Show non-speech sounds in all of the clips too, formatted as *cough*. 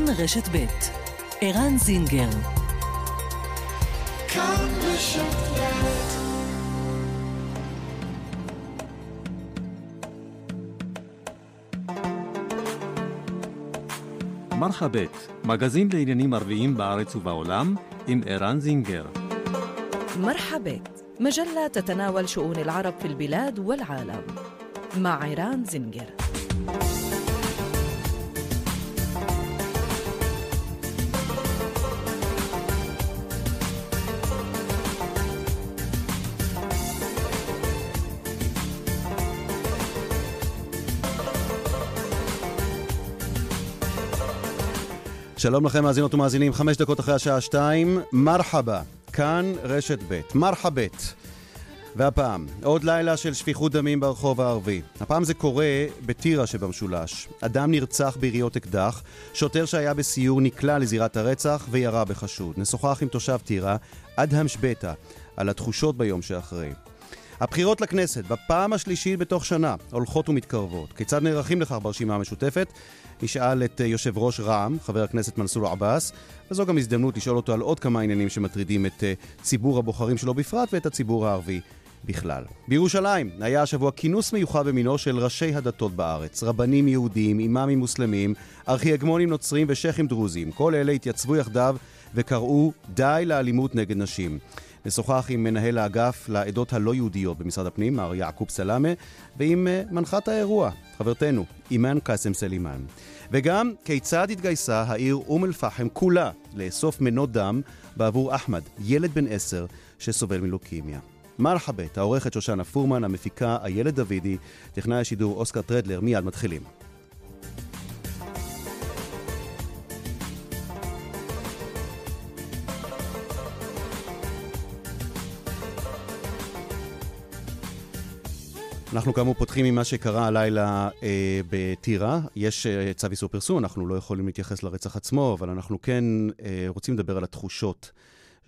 כאן רשת ב' ערן זינגר כאן רשת מרחבת, מגזין לעניינים ערביים בארץ ובעולם, עם ערן זינגר. مرحبت مجلة تتناول شؤون العرب في البلاد والعالم مع عيران زنجر שלום לכם מאזינות ומאזינים, חמש דקות אחרי השעה שתיים, מרחבה, כאן רשת ב', מרחבת. והפעם, עוד לילה של שפיכות דמים ברחוב הערבי. הפעם זה קורה בטירה שבמשולש. אדם נרצח ביריות אקדח, שוטר שהיה בסיור נקלע לזירת הרצח וירה בחשוד. נשוחח עם תושב טירה, אדהם שביטה, על התחושות ביום שאחרי. הבחירות לכנסת, בפעם השלישית בתוך שנה, הולכות ומתקרבות. כיצד נערכים לכך ברשימה המשותפת? נשאל את יושב ראש רע"מ, חבר הכנסת מנסור עבאס, וזו גם הזדמנות לשאול אותו על עוד כמה עניינים שמטרידים את ציבור הבוחרים שלו בפרט ואת הציבור הערבי בכלל. בירושלים היה השבוע כינוס מיוחד במינו של ראשי הדתות בארץ, רבנים יהודים, אימאמים מוסלמים, ארכיאגמונים נוצרים ושייחים דרוזים. כל אלה התייצבו יחדיו וקראו די לאלימות נגד נשים. נשוחח עם מנהל האגף לעדות הלא יהודיות במשרד הפנים, מר יעקוב סלאמה, ועם מנחת האירוע, חברתנו, אימאן קאסם סלימאן. וגם כיצד התגייסה העיר אום אל-פחם כולה לאסוף מנות דם בעבור אחמד, ילד בן עשר שסובל מלוקימיה. מרחאבית, העורכת שושנה פורמן, המפיקה איילת דוידי, טכנאי השידור אוסקר טרדלר, מיד מתחילים. אנחנו כאמור פותחים עם מה שקרה הלילה אה, בטירה. יש אה, צו איסור פרסום, אנחנו לא יכולים להתייחס לרצח עצמו, אבל אנחנו כן אה, רוצים לדבר על התחושות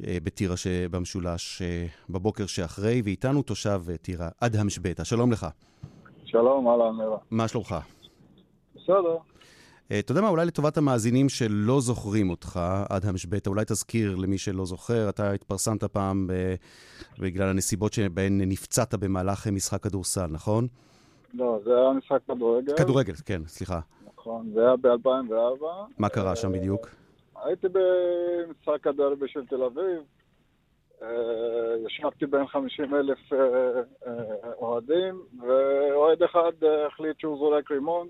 אה, בטירה שבמשולש אה, בבוקר שאחרי, ואיתנו תושב אה, טירה, אדהם שביטה. שלום לך. שלום, אהלן. מה שלומך? בסדר. אה, אתה יודע מה, אולי לטובת המאזינים שלא זוכרים אותך, אדהם שביטה, אולי תזכיר למי שלא זוכר, אתה התפרסמת פעם ב... בגלל הנסיבות שבהן נפצעת במהלך משחק כדורסל, נכון? לא, זה היה משחק כדורגל. כדורגל, כן, סליחה. נכון, זה היה ב-2004. מה קרה שם בדיוק? הייתי במשחק הדרבי של תל אביב. ישבתי בין 50 אלף אוהדים, ואוהד אחד החליט שהוא זורק רימון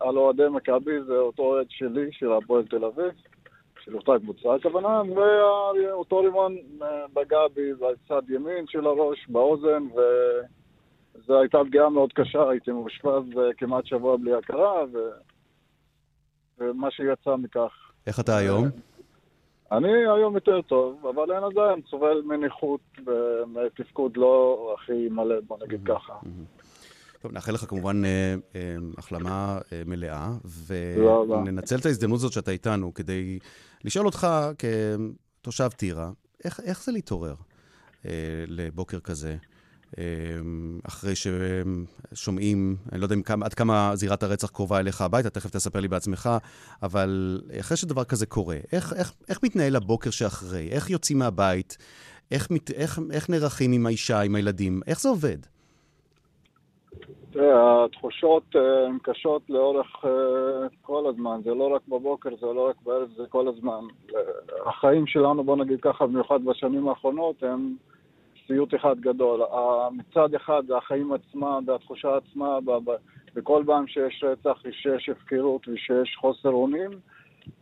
על אוהדי מכבי, זה אותו אוהד שלי, של הפועל תל אביב. של אותה קבוצה, הכוונה, ואותו רימון פגע בי בצד ימין של הראש, באוזן, וזו הייתה פגיעה מאוד קשה, הייתי מאושפז כמעט שבוע בלי הכרה, ו... ומה שיצא מכך. איך אתה היום? אני היום יותר טוב, אבל אין עדיין, סובל מנכות ומתפקוד לא הכי מלא, בוא נגיד ככה. טוב, נאחל לך כמובן אה, אה, החלמה אה, מלאה, וננצל את ההזדמנות הזאת שאתה איתנו כדי לשאול אותך כתושב טירה, איך, איך זה להתעורר לבוקר כזה, אחרי ששומעים, אני לא יודע כמה, עד כמה זירת הרצח קרובה אליך הביתה, תכף תספר לי בעצמך, אבל אחרי שדבר כזה קורה, איך, איך, איך מתנהל הבוקר שאחרי? איך יוצאים מהבית? איך, איך, איך נערכים עם האישה, עם הילדים? איך זה עובד? התחושות הן קשות לאורך כל הזמן, זה לא רק בבוקר, זה לא רק בערב, זה כל הזמן. החיים שלנו, בוא נגיד ככה, במיוחד בשנים האחרונות, הם סיוט אחד גדול. מצד אחד, החיים עצמם והתחושה עצמה, בכל פעם שיש רצח, שיש הפקרות ושיש חוסר אונים,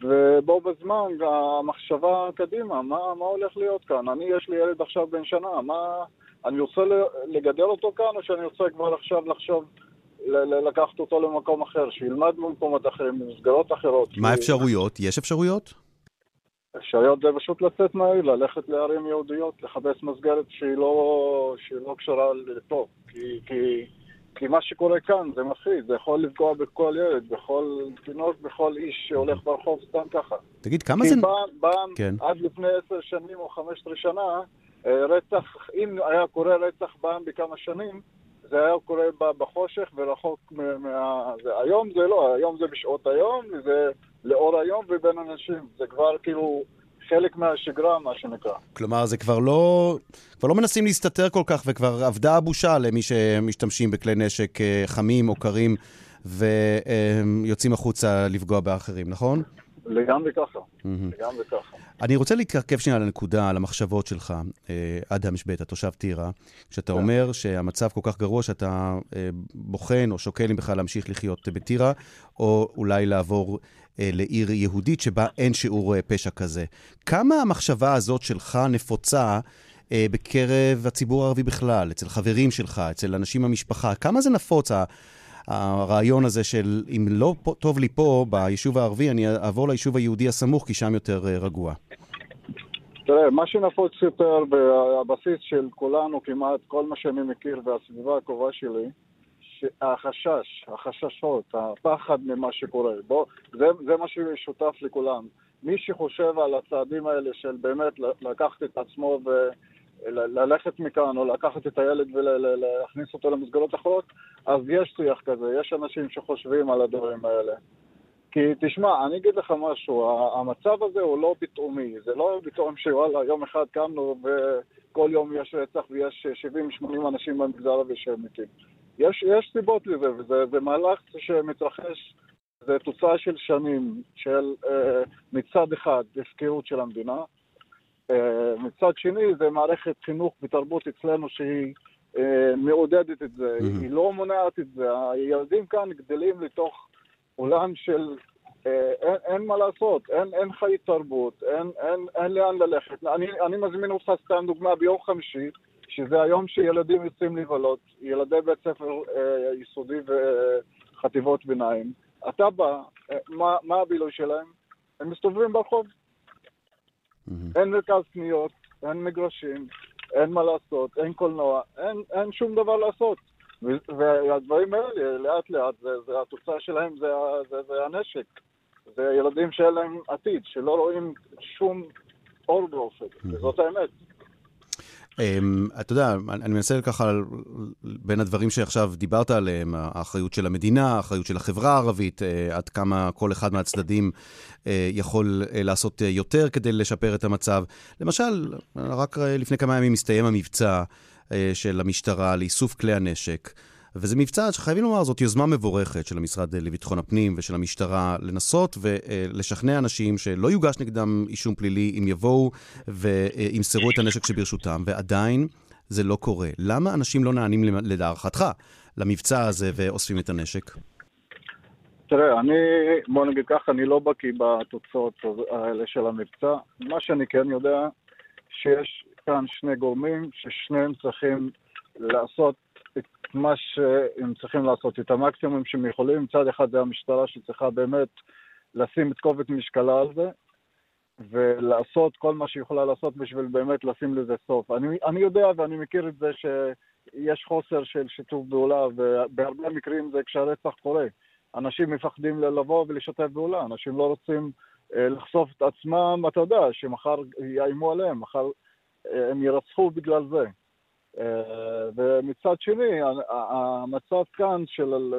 ובו בזמן, המחשבה קדימה, מה, מה הולך להיות כאן? אני, יש לי ילד עכשיו בן שנה, מה... אני רוצה לגדל אותו כאן, או שאני רוצה כבר עכשיו לחשוב, לקחת אותו למקום אחר, שילמד במקומות אחרים, במסגרות אחרות. מה האפשרויות? יש אפשרויות? אפשרויות זה פשוט לצאת מהעיר, ללכת לערים יהודיות, לחפש מסגרת שהיא לא, שהיא לא קשורה לפה. כי, כי, כי מה שקורה כאן זה מפחיד, זה יכול לפגוע בכל ילד, בכל תינוק, בכל איש שהולך ברחוב סתם ככה. תגיד, כמה זה... כי פעם, פעם כן. עד לפני עשר שנים או חמש עשרה שנה, רצח, אם היה קורה רצח פעם בכמה שנים, זה היה קורה בחושך ורחוק מה... זה, היום זה לא, היום זה בשעות היום, זה לאור היום ובין אנשים. זה כבר כאילו חלק מהשגרה, מה שנקרא. כלומר, זה כבר לא, כבר לא מנסים להסתתר כל כך, וכבר אבדה הבושה למי שמשתמשים בכלי נשק אה, חמים או קרים ויוצאים החוצה לפגוע באחרים, נכון? לגמרי ככה, לגמרי ככה. אני רוצה להתקרב שנייה על הנקודה, על המחשבות שלך, אה, אדם משבטה, תושב טירה, כשאתה כן. אומר שהמצב כל כך גרוע שאתה אה, בוחן או שוקל אם בכלל להמשיך לחיות בטירה, או אולי לעבור אה, לעיר יהודית שבה אין שיעור פשע כזה. כמה המחשבה הזאת שלך נפוצה בקרב הציבור הערבי בכלל, אצל חברים שלך, אצל אנשים במשפחה? כמה זה נפוץ, הרעיון הזה של אם לא טוב לי פה, ביישוב הערבי, אני אעבור ליישוב היהודי הסמוך, כי שם יותר אה, רגוע. תראה, מה שנפוץ יותר בבסיס של כולנו, כמעט כל מה שאני מכיר והסביבה הקרובה שלי, החשש, החששות, הפחד ממה שקורה. בוא, זה, זה מה ששותף לכולם. מי שחושב על הצעדים האלה של באמת לקחת את עצמו ו... ללכת מכאן או לקחת את הילד ולהכניס אותו למסגרות אחרות, אז יש שיח כזה, יש אנשים שחושבים על הדברים האלה. כי תשמע, אני אגיד לך משהו, המצב הזה הוא לא פתאומי, זה לא פתאום שוואלה, יום אחד קמנו וכל יום יש רצח ויש 70-80 אנשים במגזר הזה שהם מתים. יש, יש סיבות לזה, וזה מהלך שמתרחש, זה תוצאה של שנים של אה, מצד אחד הפקרות של המדינה, מצד שני, זה מערכת חינוך ותרבות אצלנו שהיא אה, מעודדת את זה, mm-hmm. היא לא מונעת את זה. הילדים כאן גדלים לתוך עולם של אה, אין, אין מה לעשות, אין, אין חיי תרבות, אין, אין, אין לאן ללכת. אני, אני מזמין אותך סתם דוגמה ביום חמישי, שזה היום שילדים יוצאים לבלות, ילדי בית ספר אה, יסודי וחטיבות ביניים. אתה בא, אה, מה, מה הבילוי שלהם? הם מסתובבים ברחוב. Mm-hmm. אין מרכז קניות, אין מגרשים, אין מה לעשות, אין קולנוע, אין, אין שום דבר לעשות. והדברים האלה, לאט לאט, זה, זה התוצאה שלהם זה, זה, זה הנשק. זה ילדים שאין להם עתיד, שלא רואים שום אור mm-hmm. וזאת האמת. אמ, אתה יודע, אני מנסה ככה, בין הדברים שעכשיו דיברת עליהם, האחריות של המדינה, האחריות של החברה הערבית, אה, עד כמה כל אחד מהצדדים אה, יכול אה, לעשות יותר כדי לשפר את המצב. למשל, רק לפני כמה ימים הסתיים המבצע של המשטרה לאיסוף כלי הנשק. וזה מבצע שחייבים לומר, זאת יוזמה מבורכת של המשרד לביטחון הפנים ושל המשטרה לנסות ולשכנע אנשים שלא יוגש נגדם אישום פלילי אם יבואו וימסרו את הנשק שברשותם, ועדיין זה לא קורה. למה אנשים לא נענים לדערכתך למבצע הזה ואוספים את הנשק? תראה, אני, בוא נגיד ככה, אני לא בקיא בתוצאות האלה של המבצע. מה שאני כן יודע, שיש כאן שני גורמים ששניהם צריכים לעשות את מה שהם צריכים לעשות, את המקסימום שהם יכולים. מצד אחד זה המשטרה שצריכה באמת לשים את כובד משקלה על זה, ולעשות כל מה שהיא יכולה לעשות בשביל באמת לשים לזה סוף. אני, אני יודע ואני מכיר את זה שיש חוסר של שיתוף פעולה, ובהרבה מקרים זה כשהרצח קורה. אנשים מפחדים לבוא ולשתף פעולה, אנשים לא רוצים אה, לחשוף את עצמם, אתה יודע, שמחר יאיימו עליהם, מחר אה, הם ירצחו בגלל זה. אה, ומצד שני, המצב כאן של...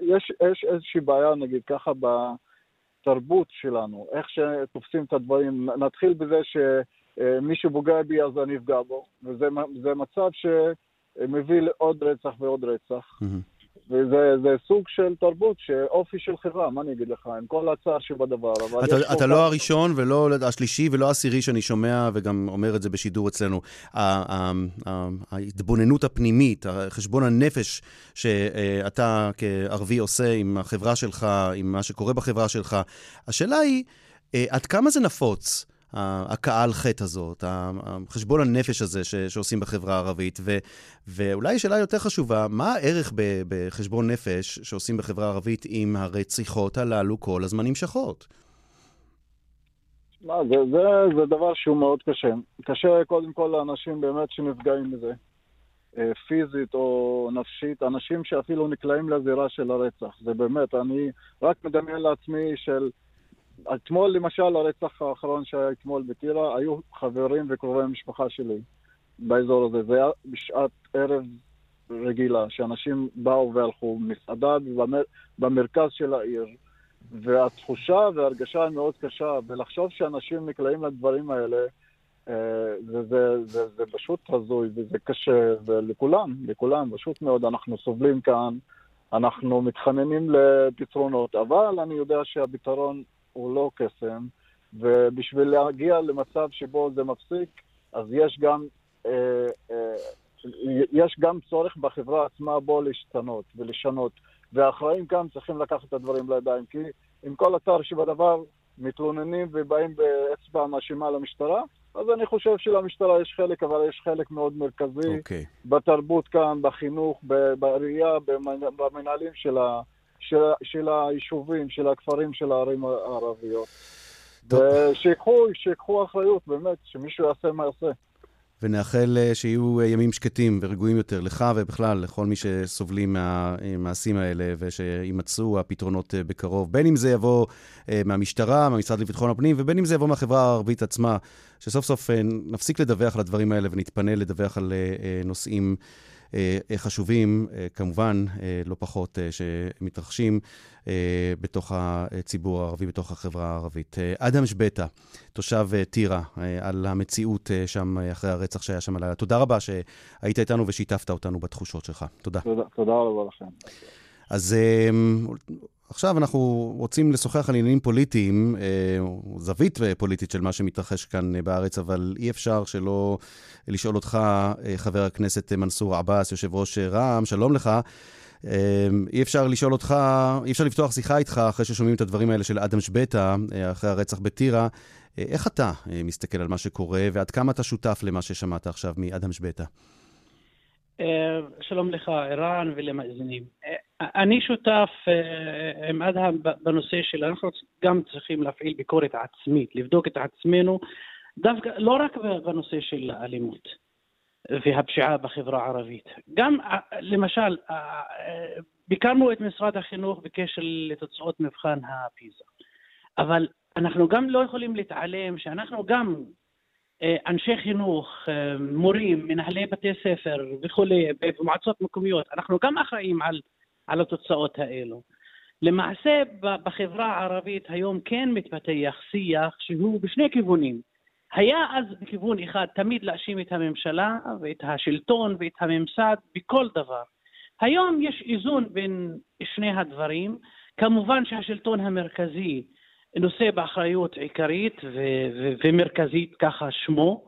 יש, יש איזושהי בעיה, נגיד ככה, בתרבות שלנו, איך שתופסים את הדברים. נתחיל בזה שמי שפוגע בי אז אני אפגע בו, וזה מצב שמביא לעוד רצח ועוד רצח. Mm-hmm. וזה סוג של תרבות, שאופי של חברה, מה אני אגיד לך, עם כל הצער שבדבר. אתה, אתה לא הראשון ולא השלישי ולא העשירי שאני שומע, וגם אומר את זה בשידור אצלנו. ההתבוננות הפנימית, חשבון הנפש שאתה כערבי עושה עם החברה שלך, עם מה שקורה בחברה שלך, השאלה היא, אה, עד כמה זה נפוץ? הקהל חטא הזאת, חשבון הנפש הזה ש, שעושים בחברה הערבית, ו, ואולי שאלה יותר חשובה, מה הערך ב, בחשבון נפש שעושים בחברה הערבית אם הרציחות הללו כל הזמן נמשכות? מה, זה, זה, זה דבר שהוא מאוד קשה. קשה קודם כל לאנשים באמת שנפגעים מזה, אה, פיזית או נפשית, אנשים שאפילו נקלעים לזירה של הרצח. זה באמת, אני רק מדמיין לעצמי של... אתמול למשל, הרצח האחרון שהיה אתמול בטירה, היו חברים וקרובי המשפחה שלי באזור הזה. זה היה בשעת ערב רגילה, שאנשים באו והלכו, מסעדה במרכז של העיר, והתחושה וההרגשה היא מאוד קשה, ולחשוב שאנשים נקלעים לדברים האלה, אה, זה, זה, זה, זה פשוט הזוי וזה קשה, ולכולם, לכולם, פשוט מאוד, אנחנו סובלים כאן, אנחנו מתחננים לפתרונות, אבל אני יודע שהפתרון הוא לא קסם, ובשביל להגיע למצב שבו זה מפסיק, אז יש גם, אה, אה, יש גם צורך בחברה עצמה בו להשתנות ולשנות. והאחראים כאן צריכים לקחת את הדברים לידיים, כי עם כל אתר שבדבר מתלוננים ובאים באצבע מאשימה למשטרה, אז אני חושב שלמשטרה יש חלק, אבל יש חלק מאוד מרכזי okay. אוקיי. בתרבות כאן, בחינוך, בראייה, במנהלים של, ה, של, של היישובים, של הכפרים, של הערים הערביות. ושיקחו אחריות, באמת, שמישהו יעשה מה יעשה. ונאחל אה, שיהיו אה, ימים שקטים ורגועים יותר לך ובכלל לכל מי שסובלים מהמעשים האלה ושימצאו הפתרונות אה, בקרוב. בין אם זה יבוא מהמשטרה, מהמשרד לביטחון הפנים, ובין אם זה יבוא מהחברה הערבית עצמה, שסוף סוף נפסיק לדווח על הדברים האלה ונתפנה לדווח על נושאים אה, חשובים, אה, כמובן, אה, לא פחות, שמתרחשים בתוך הציבור הערבי, בתוך החברה הערבית. אדם שבטה, תושב טירה, על המציאות שם אחרי הרצח שהיה שם הלילה. תודה רבה שהיית איתנו ושיתפת אותנו בתחושות שלך. תודה. תודה, תודה רבה לכם. אז עכשיו אנחנו רוצים לשוחח על עניינים פוליטיים, אה, זווית פוליטית של מה שמתרחש כאן אה, בארץ, אבל אי אפשר שלא לשאול אותך, אה, חבר הכנסת מנסור עבאס, יושב ראש רע"מ, שלום לך. אי אפשר לשאול אותך, אי אפשר לפתוח שיחה איתך אחרי ששומעים את הדברים האלה של אדם שבטה, אחרי הרצח בטירה. איך אתה מסתכל על מה שקורה, ועד כמה אתה שותף למה ששמעת עכשיו מאדם שבטה? שלום לך, ערן ולמאזינים. אני שותף אה, עם אדהם בנושא של אנחנו גם צריכים להפעיל ביקורת עצמית, לבדוק את עצמנו, דווקא לא רק בנושא של האלימות והפשיעה בחברה הערבית. גם אה, למשל, אה, ביקרנו את משרד החינוך בקשר לתוצאות מבחן הפיזה, אבל אנחנו גם לא יכולים להתעלם שאנחנו גם אנשי חינוך, מורים, מנהלי בתי ספר וכולי, במועצות מקומיות, אנחנו גם אחראים על על התוצאות האלו. למעשה בחברה הערבית היום כן מתפתח שיח שהוא בשני כיוונים. היה אז בכיוון אחד תמיד להאשים את הממשלה ואת השלטון ואת הממסד בכל דבר. היום יש איזון בין שני הדברים. כמובן שהשלטון המרכזי נושא באחריות עיקרית ו- ו- ומרכזית, ככה שמו,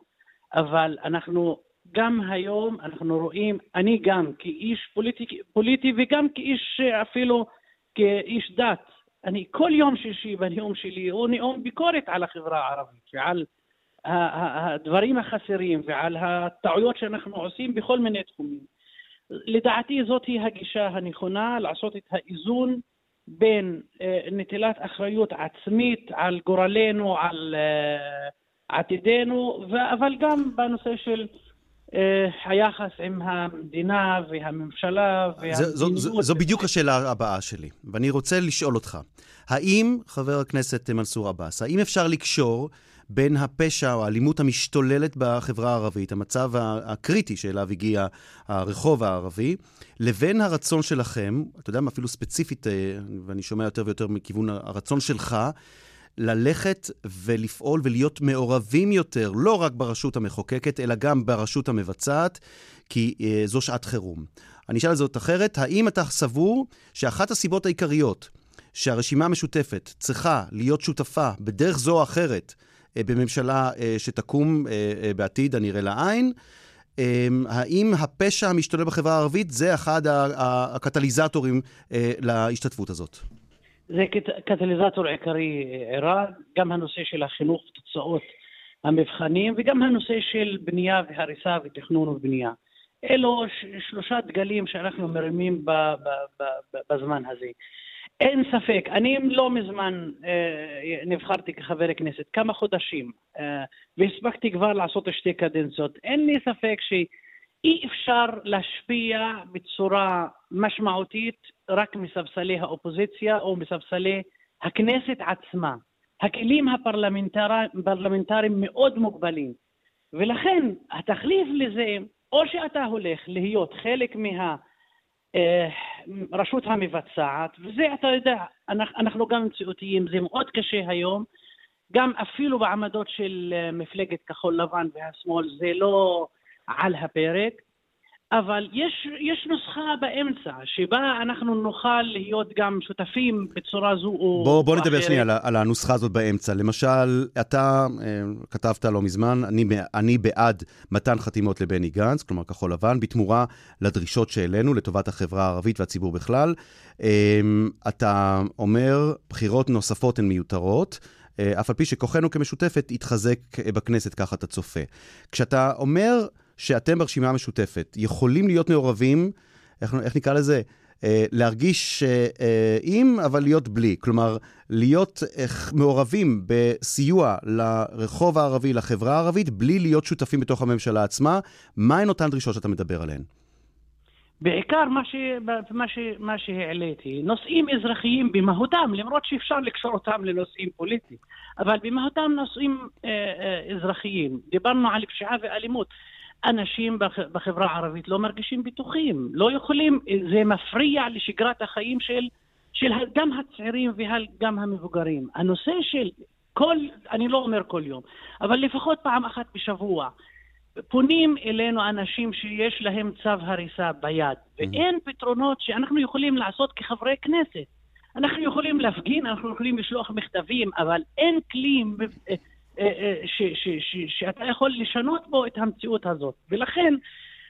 אבל אנחנו גם היום אנחנו רואים, אני גם כאיש פוליטי, פוליטי וגם כאיש אפילו כאיש דת, אני כל יום שישי בנאום שלי הוא נאום ביקורת על החברה הערבית ועל הדברים החסרים ועל הטעויות שאנחנו עושים בכל מיני תחומים. לדעתי זאת היא הגישה הנכונה, לעשות את האיזון בין אה, נטילת אחריות עצמית על גורלנו, על אה, עתידנו, אבל גם בנושא של אה, היחס עם המדינה והממשלה והמדיניות. זו, בדיוק השאלה הבאה שלי, ואני רוצה לשאול אותך, האם, חבר הכנסת מנסור עבאס, האם אפשר לקשור בין הפשע או האלימות המשתוללת בחברה הערבית, המצב הקריטי שאליו הגיע הרחוב הערבי, לבין הרצון שלכם, אתה יודע מה, אפילו ספציפית, אה, ואני שומע יותר ויותר מכיוון הרצון שלך, ללכת ולפעול ולהיות מעורבים יותר, לא רק ברשות המחוקקת, אלא גם ברשות המבצעת, כי אה, זו שעת חירום. אני אשאל את זאת אחרת, האם אתה סבור שאחת הסיבות העיקריות שהרשימה המשותפת צריכה להיות שותפה בדרך זו או אחרת בממשלה אה, שתקום אה, אה, בעתיד הנראה לעין, אה, האם הפשע המשתולל בחברה הערבית זה אחד הקטליזטורים אה, להשתתפות הזאת? זה קטליזטור עיקרי ערן, גם הנושא של החינוך ותוצאות המבחנים וגם הנושא של בנייה והריסה ותכנון ובנייה. אלו שלושה דגלים שאנחנו מרימים בזמן הזה. אין ספק, אני לא מזמן אה, נבחרתי כחבר כנסת, כמה חודשים, אה, והספקתי כבר לעשות שתי קדנציות. אין לי ספק שאי אפשר להשפיע בצורה משמעותית רק מספסלי האופוזיציה או מספסלי הכנסת עצמה. הכלים הפרלמנטריים מאוד מוגבלים, ולכן התחליף לזה או שאתה הולך להיות חלק מה... אה, רשות המבצעת, וזה אתה יודע, אנחנו גם מציאותיים, זה מאוד קשה היום, גם אפילו בעמדות של אה, מפלגת כחול לבן והשמאל זה לא על הפרק, אבל יש, יש נוסחה באמצע, שבה אנחנו נוכל להיות גם שותפים בצורה זו או אחרת. בוא, בוא נדבר שנייה על, על הנוסחה הזאת באמצע. למשל, אתה אה, כתבת לא מזמן, אני, אני בעד מתן חתימות לבני גנץ, כלומר כחול לבן, בתמורה לדרישות שהעלינו לטובת החברה הערבית והציבור בכלל. אה, אתה אומר, בחירות נוספות הן מיותרות. אה, אף על פי שכוחנו כמשותפת יתחזק בכנסת, ככה אתה צופה. כשאתה אומר שאתם ברשימה המשותפת יכולים להיות מעורבים, איך, איך נקרא לזה? אה, להרגיש אה, עם, אבל להיות בלי. כלומר, להיות מעורבים בסיוע לרחוב הערבי, לחברה הערבית, בלי להיות שותפים בתוך הממשלה עצמה. מהן אותן דרישות שאתה מדבר עליהן? בעיקר מה, ש... מה, ש... מה שהעליתי, נושאים אזרחיים במהותם, למרות שאפשר לקשור אותם לנושאים פוליטיים, אבל במהותם נושאים אה, אה, אזרחיים. דיברנו על פשיעה ואלימות. אנשים בחברה הערבית לא מרגישים בטוחים, לא יכולים, זה מפריע לשגרת החיים של, של גם הצעירים וגם המבוגרים. הנושא של כל, אני לא אומר כל יום, אבל לפחות פעם אחת בשבוע, פונים אלינו אנשים שיש להם צו הריסה ביד, ואין פתרונות שאנחנו יכולים לעשות כחברי כנסת. אנחנו יכולים להפגין, אנחנו יכולים לשלוח מכתבים, אבל אין כלי ש, ש, ש, שאתה יכול לשנות בו את המציאות הזאת. ולכן,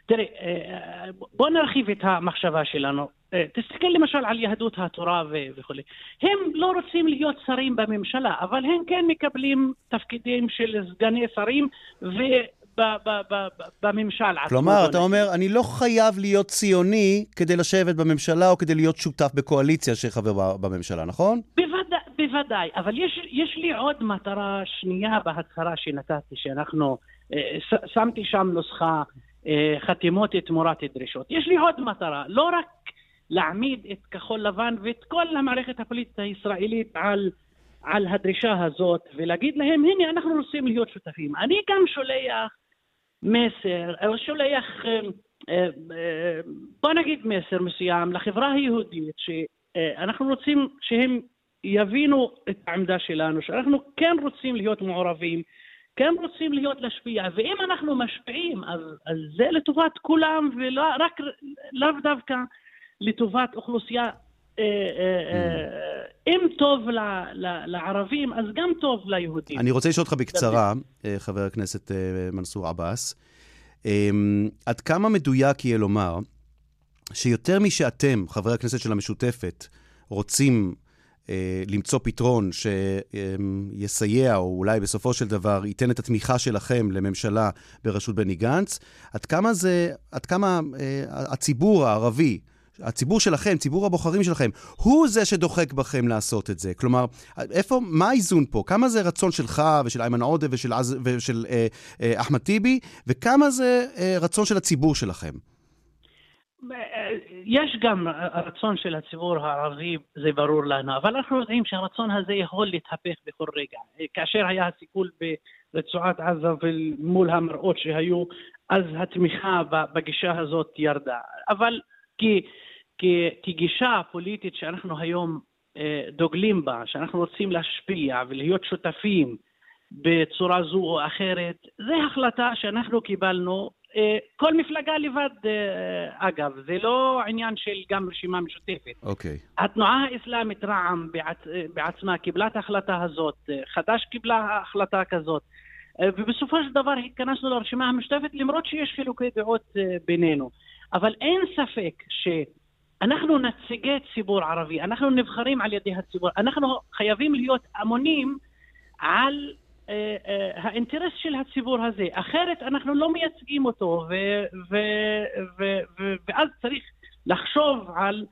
תראה, אה, בוא נרחיב את המחשבה שלנו. תסתכל למשל על יהדות התורה וכו'. הם לא רוצים להיות שרים בממשלה, אבל הם כן מקבלים תפקידים של סגני שרים ו... בממשל עצמו. כלומר, אתה אומר, אני לא חייב להיות ציוני כדי לשבת בממשלה או כדי להיות שותף בקואליציה שחבר בממשלה, נכון? בוודאי, בוודאי. אבל יש, יש לי עוד מטרה שנייה בהצהרה שנתתי, שאנחנו, אה, שמתי שם נוסחה אה, חתימות תמורת דרישות. יש לי עוד מטרה, לא רק להעמיד את כחול לבן ואת כל המערכת הפוליטית הישראלית על... על הדרישה הזאת ולהגיד להם, הנה, אנחנו רוצים להיות שותפים. אני גם שולח מסר, שולח, אה, אה, בוא נגיד מסר מסוים לחברה היהודית, שאנחנו רוצים שהם יבינו את העמדה שלנו, שאנחנו כן רוצים להיות מעורבים, כן רוצים להיות להשפיע, ואם אנחנו משפיעים, אז, אז זה לטובת כולם, ולא רק, לאו דווקא לטובת אוכלוסייה אה, אה, אה, אם טוב לערבים, אז גם טוב ליהודים. אני רוצה לשאול אותך בקצרה, חבר הכנסת מנסור עבאס, אמ, עד כמה מדויק יהיה לומר שיותר משאתם, חברי הכנסת של המשותפת, רוצים למצוא פתרון שיסייע, או אולי בסופו של דבר ייתן את התמיכה שלכם לממשלה בראשות בני גנץ, עד כמה זה, עד כמה הציבור הערבי, הציבור שלכם, ציבור הבוחרים שלכם, הוא זה שדוחק בכם לעשות את זה. כלומר, איפה, מה האיזון פה? כמה זה רצון שלך ושל איימן עודה ושל, ושל אה, אה, אחמד טיבי, וכמה זה אה, רצון של הציבור שלכם? יש גם רצון של הציבור הערבי, זה ברור לנו, אבל אנחנו יודעים שהרצון הזה יכול להתהפך בכל רגע. כאשר היה הסיכול ברצועת עזה ומול המראות שהיו, אז התמיכה בגישה הזאת ירדה. אבל כי כגישה פוליטית שאנחנו היום אה, דוגלים בה, שאנחנו רוצים להשפיע ולהיות שותפים בצורה זו או אחרת, זו החלטה שאנחנו קיבלנו. אה, כל מפלגה לבד, אה, אגב, זה לא עניין של גם רשימה משותפת. אוקיי. Okay. התנועה האסלאמית רע"מ בעצ... בעצמה קיבלה את ההחלטה הזאת, חד"ש קיבלה החלטה כזאת. ובסופו של דבר התכנסנו לרשימה המשותפת למרות שיש חילוקי דעות בינינו. אבל אין ספק ש... אנחנו נציגי ציבור ערבי, אנחנו נבחרים על ידי הציבור, אנחנו חייבים להיות אמונים על אה, אה, האינטרס של הציבור הזה, אחרת אנחנו לא מייצגים אותו, ו, ו, ו, ו, ואז צריך לחשוב על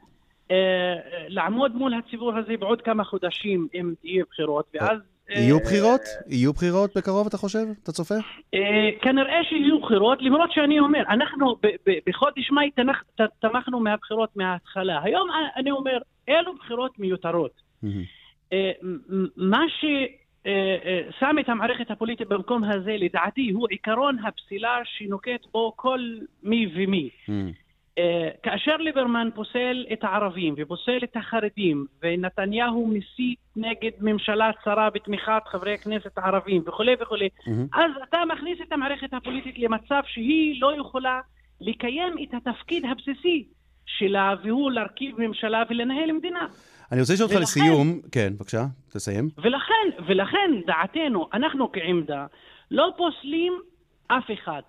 אה, לעמוד מול הציבור הזה בעוד כמה חודשים אם תהיה בחירות, ואז יהיו בחירות? יהיו בחירות בקרוב, אתה חושב? אתה צופה? אה, כנראה שיהיו בחירות, למרות שאני אומר, אנחנו בחודש מאי תמכנו מהבחירות מההתחלה. היום אני אומר, אלו בחירות מיותרות. אה, מה שם את המערכת הפוליטית במקום הזה, לדעתי, הוא עיקרון הפסילה שנוקט בו כל מי ומי. Mm. כאשר ליברמן פוסל את הערבים ופוסל את החרדים ונתניהו מסית נגד ממשלה צרה בתמיכת חברי הכנסת הערבים וכולי וכולי, mm-hmm. אז אתה מכניס את המערכת הפוליטית למצב שהיא לא יכולה לקיים את התפקיד הבסיסי שלה, והוא להרכיב ממשלה ולנהל מדינה. אני רוצה לשאול אותך לסיום, כן, בבקשה, תסיים. ולכן, ולכן דעתנו, אנחנו כעמדה, לא פוסלים אף אחד.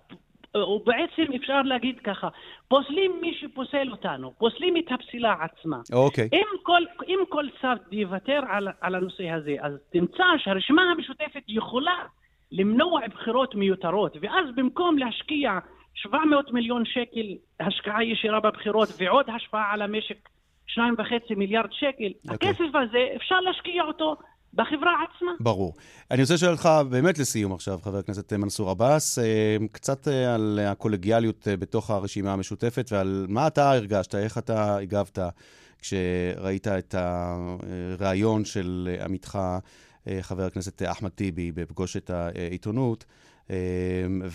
ובעצם אפשר להגיד ככה, פוסלים מי שפוסל אותנו, פוסלים את הפסילה עצמה. אוקיי. אם כל, אם כל צד יוותר על, על הנושא הזה, אז תמצא שהרשימה המשותפת יכולה למנוע בחירות מיותרות, ואז במקום להשקיע 700 מיליון שקל השקעה ישירה בבחירות ועוד השפעה על המשק 2.5 מיליארד שקל, okay. אוקיי. הכסף הזה אפשר להשקיע אותו בחברה עצמה. ברור. אני רוצה לשאול אותך באמת לסיום עכשיו, חבר הכנסת מנסור עבאס, אה, קצת אה, על הקולגיאליות אה, בתוך הרשימה המשותפת ועל מה אתה הרגשת, איך אתה הגבת כשראית את הריאיון של עמיתך, חבר הכנסת אחמד טיבי, בפגוש את העיתונות.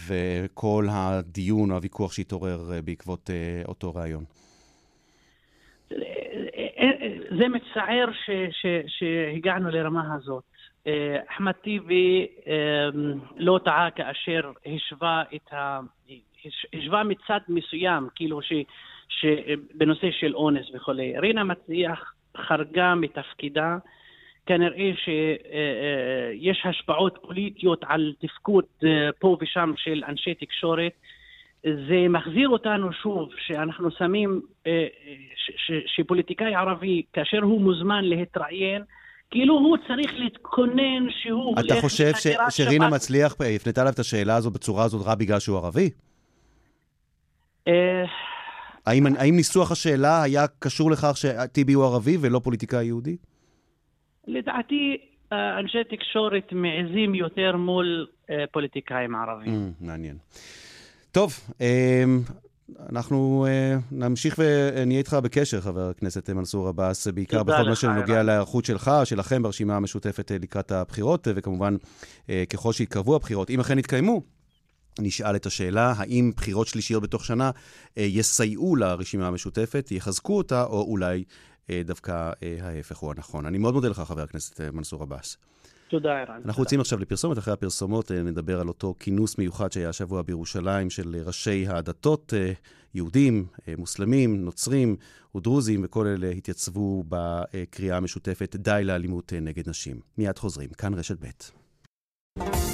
וכל הדיון או הוויכוח שהתעורר בעקבות אותו ריאיון. זה מצער ש, ש, שהגענו לרמה הזאת. אה, אחמד טיבי אה, לא טעה כאשר השווה את ה... השווה מצד מסוים, כאילו ש, שבנושא של אונס וכולי. רינה מצליח חרגה מתפקידה, כנראה שיש אה, השפעות פוליטיות על תפקוד פה ושם של אנשי תקשורת. זה מחזיר אותנו שוב, שאנחנו שמים, אה, שפוליטיקאי ערבי, כאשר הוא מוזמן להתראיין, כאילו הוא צריך להתכונן שהוא... אתה חושב ש, שרינה מצליח הפנתה עליו את השאלה הזו בצורה הזאת רק בגלל שהוא ערבי? אה, האם, האם ניסוח השאלה היה קשור לכך שטיבי הוא ערבי ולא פוליטיקאי יהודי? לדעתי, אה, אנשי תקשורת מעזים יותר מול פוליטיקאים ערבים. Mm, מעניין. טוב, אמ, אנחנו אה, נמשיך ונהיה איתך בקשר, חבר הכנסת מנסור עבאס, בעיקר בכל מה שנוגע להיערכות שלך, שלכם ברשימה המשותפת אה, לקראת הבחירות, אה, וכמובן, ככל שיתקרבו הבחירות, אם אכן יתקיימו, נשאל את השאלה, האם בחירות שלישיות בתוך שנה יסייעו לרשימה המשותפת, יחזקו אותה, או אולי דווקא ההפך הוא הנכון. אני מאוד מודה לך, חבר הכנסת מנסור עבאס. תודה, ערן. אנחנו יוצאים עכשיו לפרסומת, אחרי הפרסומות אה, נדבר על אותו כינוס מיוחד שהיה השבוע בירושלים של ראשי הדתות, אה, יהודים, אה, מוסלמים, נוצרים ודרוזים, וכל אלה התייצבו בקריאה המשותפת די לאלימות נגד נשים. מיד חוזרים, כאן רשת ב'.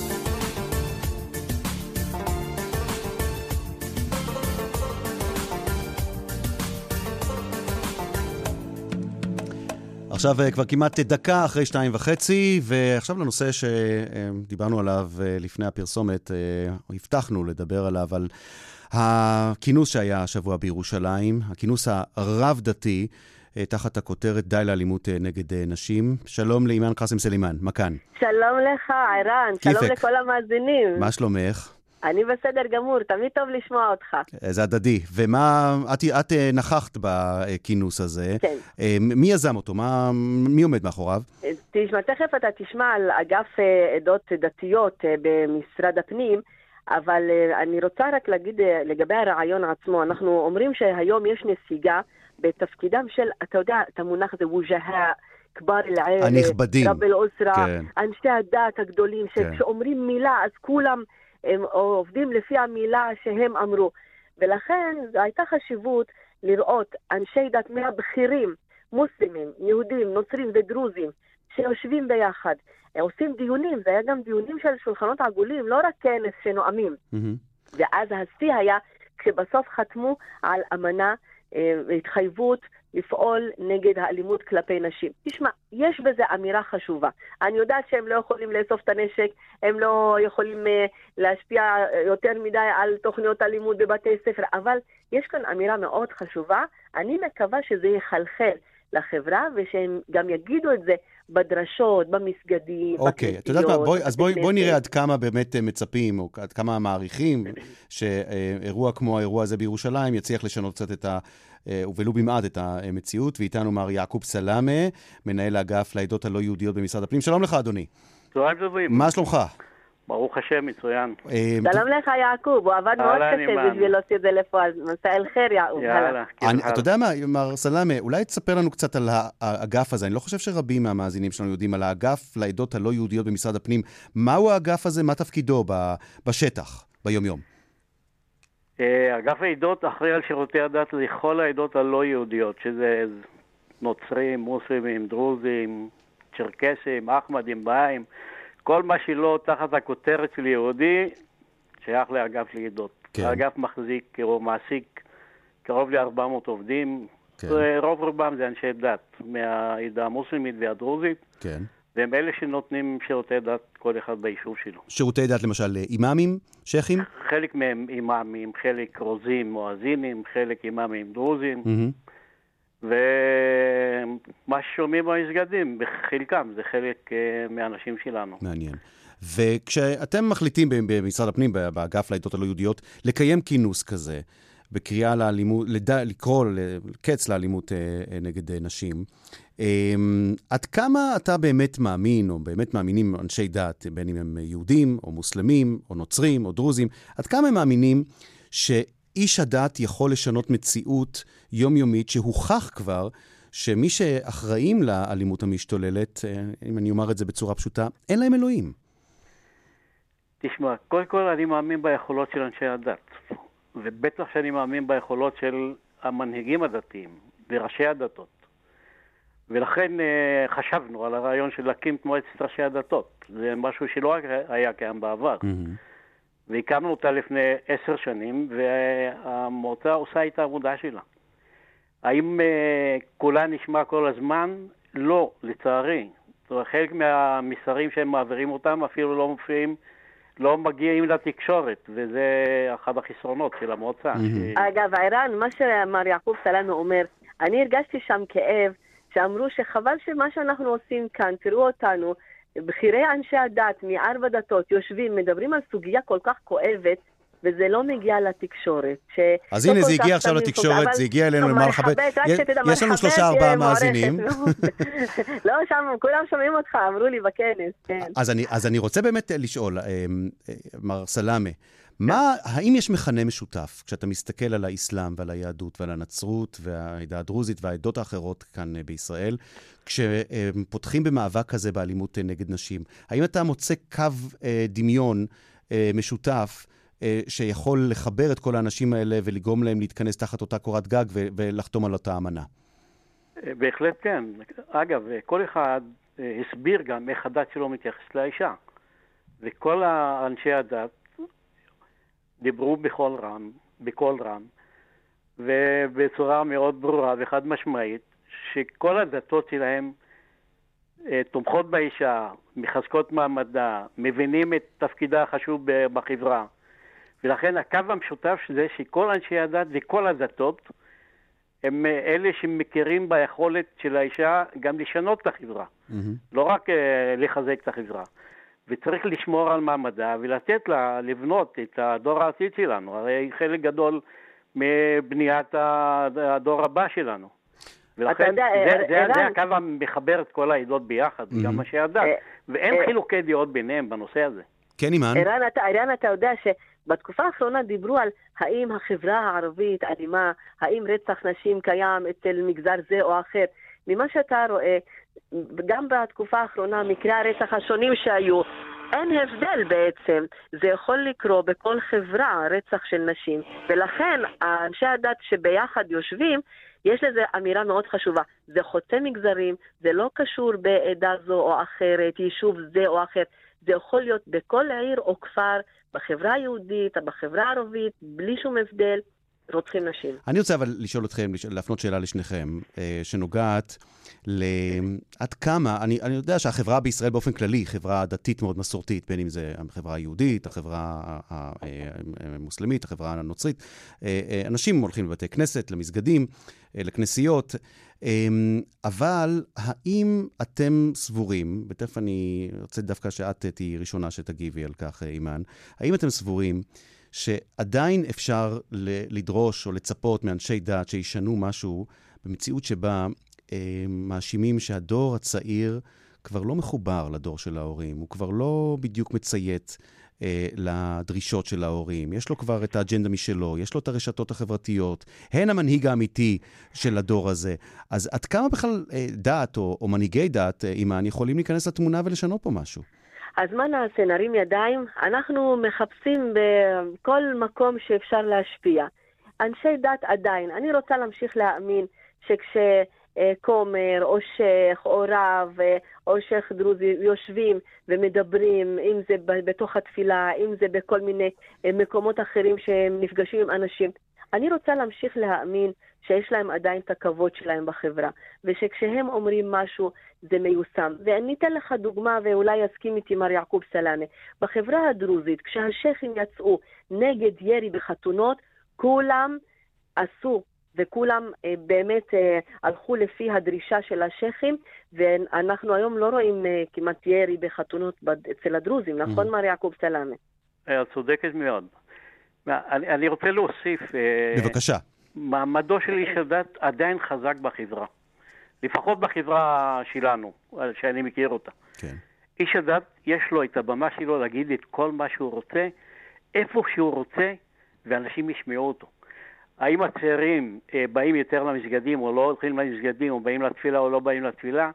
עכשיו אה, כבר כמעט דקה אחרי שתיים וחצי, ועכשיו לנושא שדיברנו עליו אה, לפני הפרסומת, אה, הבטחנו לדבר עליו, על הכינוס שהיה השבוע בירושלים, הכינוס הרב-דתי, תחת הכותרת די לאלימות נגד נשים. שלום לאימאן קאסם סלימאן, מה כאן? שלום לך, ערן, שלום לכל המאזינים. מה שלומך? אני בסדר גמור, תמיד טוב לשמוע אותך. זה הדדי. ומה, את, את אה, נכחת בכינוס הזה. כן. אה, מי יזם אותו? מה, מי עומד מאחוריו? אה, תשמע, תכף אתה תשמע על אגף עדות דתיות במשרד הפנים. אבל אני רוצה רק להגיד לגבי הרעיון עצמו, אנחנו אומרים שהיום יש נסיגה בתפקידם של, אתה יודע, את המונח הזה, ווג'הה, כבר אל-עיר, הנכבדים, רב אל-אוסרה, כן. אנשי הדת הגדולים, כן. שכשאומרים מילה אז כולם הם עובדים לפי המילה שהם אמרו. ולכן הייתה חשיבות לראות אנשי דת מהבכירים, מוסלמים, יהודים, נוצרים ודרוזים, שיושבים ביחד, עושים דיונים, זה היה גם דיונים של שולחנות עגולים, לא רק כנס שנואמים. Mm-hmm. ואז השיא היה כשבסוף חתמו על אמנה והתחייבות אה, לפעול נגד האלימות כלפי נשים. תשמע, יש בזה אמירה חשובה. אני יודעת שהם לא יכולים לאסוף את הנשק, הם לא יכולים uh, להשפיע אה, יותר מדי על תוכניות אלימות בבתי ספר, אבל יש כאן אמירה מאוד חשובה. אני מקווה שזה יחלחל לחברה ושהם גם יגידו את זה בדרשות, במסגדים, אוקיי, את יודעת מה, בואי, אז בואי, בואי נראה עד כמה באמת מצפים, או עד כמה מעריכים, *clears throat* שאירוע כמו האירוע הזה בירושלים יצליח לשנות קצת את ה... אה, ולו במעט את המציאות, ואיתנו מר יעקוב סלאמה, מנהל האגף לעדות הלא יהודיות במשרד הפנים. שלום לך, אדוני. צהריים טובים. מה שלומך? ברוך השם, מצוין. אה, שלום לך, יעקוב, הוא עבד מאוד קשה. בשביל להוציא את זה לפועל. מסא אל-חיר, יעקוב. יאללה. כן, הלאה. אתה יודע מה, מר סלאמה, אולי תספר לנו קצת על האגף הזה. אני לא חושב שרבים מהמאזינים שלנו יודעים על האגף לעדות הלא יהודיות במשרד הפנים. מהו האגף הזה, מה תפקידו בשטח, ביום-יום? אה, אגף העדות אחראי על שירותי הדת לכל העדות הלא יהודיות, שזה נוצרים, מוסלמים, דרוזים, צ'רקסים, אחמדים, בהאים, כל מה שלא תחת הכותרת של יהודי, שייך לאגף לעדות. כן. האגף מחזיק או מעסיק קרוב ל-400 עובדים, כן. רוב רובם זה אנשי דת מהעדה המוסלמית והדרוזית, כן. והם אלה שנותנים שירותי דת כל אחד ביישוב שלו. שירותי דת, למשל, אימאמים, שייחים? חלק מהם אימאמים, חלק רוזים, מואזינים, חלק אימאמים דרוזים, מהמם. ומה ששומעים במסגדים, בחלקם, זה חלק אה, מהאנשים שלנו. מעניין. וכשאתם מחליטים במשרד הפנים, באגף לעדות הלא יהודיות, לקיים כינוס כזה, בקריאה לאלימות, לד... לקרוא לקץ לאלימות אה, נגד אה, נשים, אה, עד כמה אתה באמת מאמין, או באמת מאמינים אנשי דת, בין אם הם יהודים, או מוסלמים, או נוצרים, או דרוזים, עד כמה הם מאמינים שאיש הדת יכול לשנות מציאות יומיומית שהוכח כבר שמי שאחראים לאלימות המשתוללת, אה, אם אני אומר את זה בצורה פשוטה, אין להם אלוהים. תשמע, קודם כל אני מאמין ביכולות של אנשי הדת, ובטח שאני מאמין ביכולות של המנהיגים הדתיים וראשי הדתות. ולכן אה, חשבנו על הרעיון של להקים את מועצת ראשי הדתות. זה משהו שלא רק היה קיים בעבר. והקמנו אותה לפני עשר שנים, והמועצה עושה את העבודה שלה. האם uh, קולה נשמע כל הזמן? לא, לצערי. זאת אומרת, חלק מהמסרים שהם מעבירים אותם אפילו לא מופיעים, לא מגיעים לתקשורת, וזה אחד החסרונות של המועצה. אגב, ערן, מה שמר יעקוב סלאנו אומר, אני הרגשתי שם כאב, שאמרו שחבל שמה שאנחנו עושים כאן, תראו אותנו, בכירי אנשי הדת מארבע דתות יושבים, מדברים על סוגיה כל כך כואבת, וזה לא מגיע לתקשורת. ש- אז לא הנה, זה הגיע עכשיו לתקשורת, זה הגיע אלינו. מרחבת, רק יש- לנו שלושה ארבעה מאזינים. *laughs* לא, שם, כולם שומעים אותך, אמרו לי בכנס, כן. אז אני, אז אני רוצה באמת לשאול, אה, אה, מר סלאמה, מה, האם יש מכנה משותף כשאתה מסתכל על האסלאם ועל היהדות ועל הנצרות והעדה הדרוזית והעדות האחרות כאן אה, בישראל, כשפותחים במאבק כזה באלימות אה, נגד נשים? האם אתה מוצא קו אה, דמיון אה, משותף אה, שיכול לחבר את כל האנשים האלה ולגרום להם להתכנס תחת אותה קורת גג ולחתום על אותה אמנה? אה, בהחלט כן. אגב, כל אחד הסביר גם איך הדת שלו מתייחסת לאישה. וכל אנשי הדת דיברו בקול רם, בקול רם, ובצורה מאוד ברורה וחד משמעית, שכל הדתות שלהם אה, תומכות באישה, מחזקות מעמדה, מבינים את תפקידה החשוב בחברה. ולכן הקו המשותף זה שכל אנשי הדת וכל הדתות הם אה, אלה שמכירים ביכולת של האישה גם לשנות את החברה, לא רק אה, לחזק את החברה. וצריך לשמור על מעמדה ולתת לה לבנות את הדור העתיד שלנו. הרי חלק גדול מבניית הדור הבא שלנו. ולכן יודע, זה, ער- זה, זה ערן- הקו המחבר את כל העדות ביחד, גם אנשי הדת, אה, ואין אה, חילוקי דעות ביניהם בנושא הזה. כן, אימן? ערן, אתה, ערן, אתה יודע שבתקופה האחרונה דיברו על האם החברה הערבית אלימה, האם רצח נשים קיים אצל מגזר זה או אחר. ממה שאתה רואה, גם בתקופה האחרונה, מקרי הרצח השונים שהיו, אין הבדל בעצם. זה יכול לקרות בכל חברה, רצח של נשים. ולכן, אנשי הדת שביחד יושבים, יש לזה אמירה מאוד חשובה. זה חוצה מגזרים, זה לא קשור בעדה זו או אחרת, יישוב זה או אחר. זה יכול להיות בכל עיר או כפר, בחברה היהודית, בחברה הערבית, בלי שום הבדל, רוצחים נשים. אני רוצה אבל לשאול אתכם, להפנות שאלה לשניכם, אה, שנוגעת ל... עד כמה, אני, אני יודע שהחברה בישראל באופן כללי היא חברה דתית מאוד מסורתית, בין אם זה החברה היהודית, החברה ה- ה- אה, המוסלמית, החברה הנוצרית. אה, אה, אנשים הולכים לבתי כנסת, למסגדים, אה, לכנסיות, אה, אבל האם אתם סבורים, ותכף אני רוצה דווקא שאת תהיי ראשונה שתגיבי על כך, אה, אימאן, האם אתם סבורים שעדיין אפשר לדרוש או לצפות מאנשי דת שישנו משהו במציאות שבה אה, מאשימים שהדור הצעיר כבר לא מחובר לדור של ההורים, הוא כבר לא בדיוק מציית אה, לדרישות של ההורים. יש לו כבר את האג'נדה משלו, יש לו את הרשתות החברתיות, הן המנהיג האמיתי של הדור הזה. אז עד כמה בכלל אה, דת או, או מנהיגי דת, אה, אימאן, יכולים להיכנס לתמונה ולשנות פה משהו? אז מה נעשה? נרים ידיים? אנחנו מחפשים בכל מקום שאפשר להשפיע. אנשי דת עדיין. אני רוצה להמשיך להאמין שכש... כומר או שייח או רב או שייח דרוזי יושבים ומדברים, אם זה בתוך התפילה, אם זה בכל מיני מקומות אחרים שהם נפגשים עם אנשים. אני רוצה להמשיך להאמין שיש להם עדיין את הכבוד שלהם בחברה, ושכשהם אומרים משהו זה מיושם. ואני אתן לך דוגמה, ואולי יסכים איתי מר יעקוב סלאמה. בחברה הדרוזית, כשהשייחים יצאו נגד ירי בחתונות, כולם עשו וכולם אה, באמת אה, הלכו לפי הדרישה של השייחים, ואנחנו היום לא רואים אה, כמעט ירי בחתונות אצל הדרוזים, נכון, mm-hmm. מר יעקב סלאמה? את צודקת מאוד. אני, אני רוצה להוסיף... בבקשה. מעמדו של איש הדת עדיין חזק בחברה. לפחות בחברה שלנו, שאני מכיר אותה. כן. איש הדת, יש לו את הבמה שלו להגיד את כל מה שהוא רוצה, איפה שהוא רוצה, ואנשים ישמעו אותו. האם הצעירים אה, באים יותר למסגדים או לא הולכים למסגדים, או באים לתפילה או לא באים לתפילה,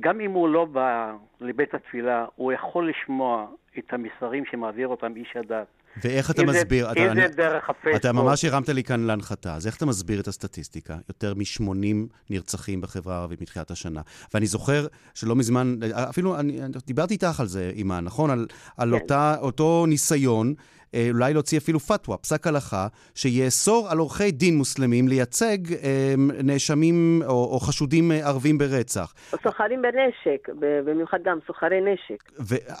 גם אם הוא לא בא לבית התפילה, הוא יכול לשמוע את המסרים שמעביר אותם איש הדת. ואיך אתה מסביר? אם זה דרך הפייסבוק. אתה ממש הרמת לי כאן להנחתה, אז איך אתה מסביר את הסטטיסטיקה? יותר מ-80 נרצחים בחברה הערבית מתחילת השנה. ואני זוכר שלא מזמן, אפילו אני, דיברתי איתך על זה, אימאן, נכון? על, על כן. אותה, אותו ניסיון אולי להוציא אפילו פתווה, פסק הלכה, שיאסור על עורכי דין מוסלמים לייצג אה, נאשמים או, או חשודים אה, ערבים ברצח. או סוחרים בנשק, במיוחד גם סוחרי נשק.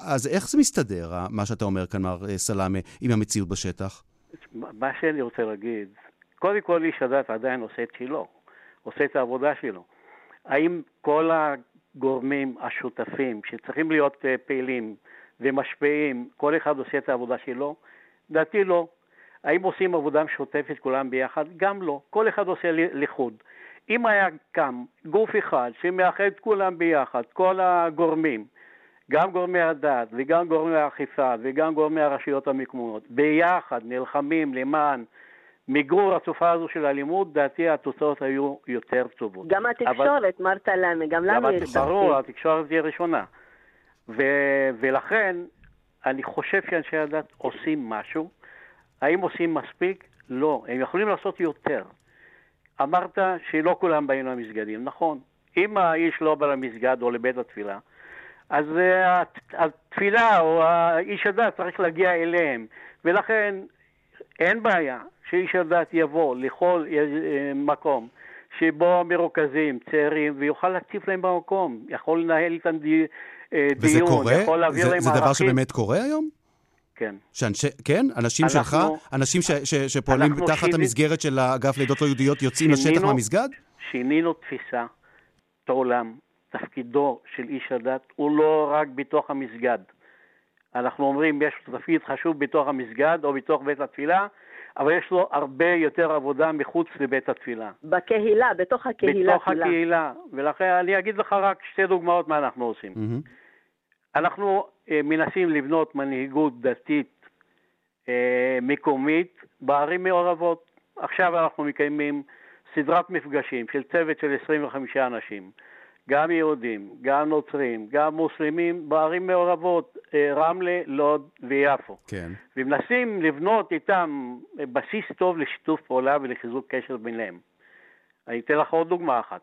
אז איך זה מסתדר, מה שאתה אומר כאן, מר סלאמה, עם המציאות בשטח? מה שאני רוצה להגיד, קודם כל איש הדת עדיין עושה את שלו, עושה את העבודה שלו. האם כל הגורמים השותפים שצריכים להיות פעילים ומשפיעים, כל אחד עושה את העבודה שלו? דעתי לא. האם עושים עבודה משותפת כולם ביחד? גם לא. כל אחד עושה לחוד. אם היה קם גוף אחד שמאחד את כולם ביחד, כל הגורמים, גם גורמי הדת וגם גורמי האכיפה וגם גורמי הרשויות המקומיות, ביחד נלחמים למען מיגור התופעה הזו של האלימות, דעתי התוצאות היו יותר טובות. גם התקשורת, אבל... מרת לנו, גם לנו יש. ברור, התקשורת היא ראשונה. ו- ולכן אני חושב שאנשי הדת עושים משהו. האם עושים מספיק? לא. הם יכולים לעשות יותר. אמרת שלא כולם באים למסגדים. נכון. אם האיש לא בא למסגד או לבית התפילה, אז uh, התפילה או איש הדת צריך להגיע אליהם. ולכן אין בעיה שאיש הדת יבוא לכל uh, מקום שבו מרוכזים צעירים ויוכל להציף להם במקום, יכול לנהל איתם אה, וזה דיון, קורה? יכול להעביר זה, להם זה דבר שבאמת קורה היום? כן. שאנשי, כן? אנשים אנחנו, שלך, אנשים ש, ש, שפועלים תחת שיני... המסגרת של האגף לידות לא יהודיות יוצאים שינינו, לשטח מהמסגד? שינינו תפיסה, עולם, תפקידו של איש הדת הוא לא רק בתוך המסגד. אנחנו אומרים, יש תפקיד חשוב בתוך המסגד או בתוך בית התפילה, אבל יש לו הרבה יותר עבודה מחוץ לבית התפילה. בקהילה, בתוך הקהילה. בתוך הקהילה, ולכן אני אגיד לך רק שתי דוגמאות מה אנחנו עושים. Mm-hmm. אנחנו אה, מנסים לבנות מנהיגות דתית אה, מקומית בערים מעורבות. עכשיו אנחנו מקיימים סדרת מפגשים של צוות של 25 אנשים, גם יהודים, גם נוצרים, גם מוסלמים, בערים מעורבות, אה, רמלה, לוד ויפו. כן. ומנסים לבנות איתם בסיס טוב לשיתוף פעולה ולחיזוק קשר ביניהם. אני אתן לך עוד דוגמה אחת.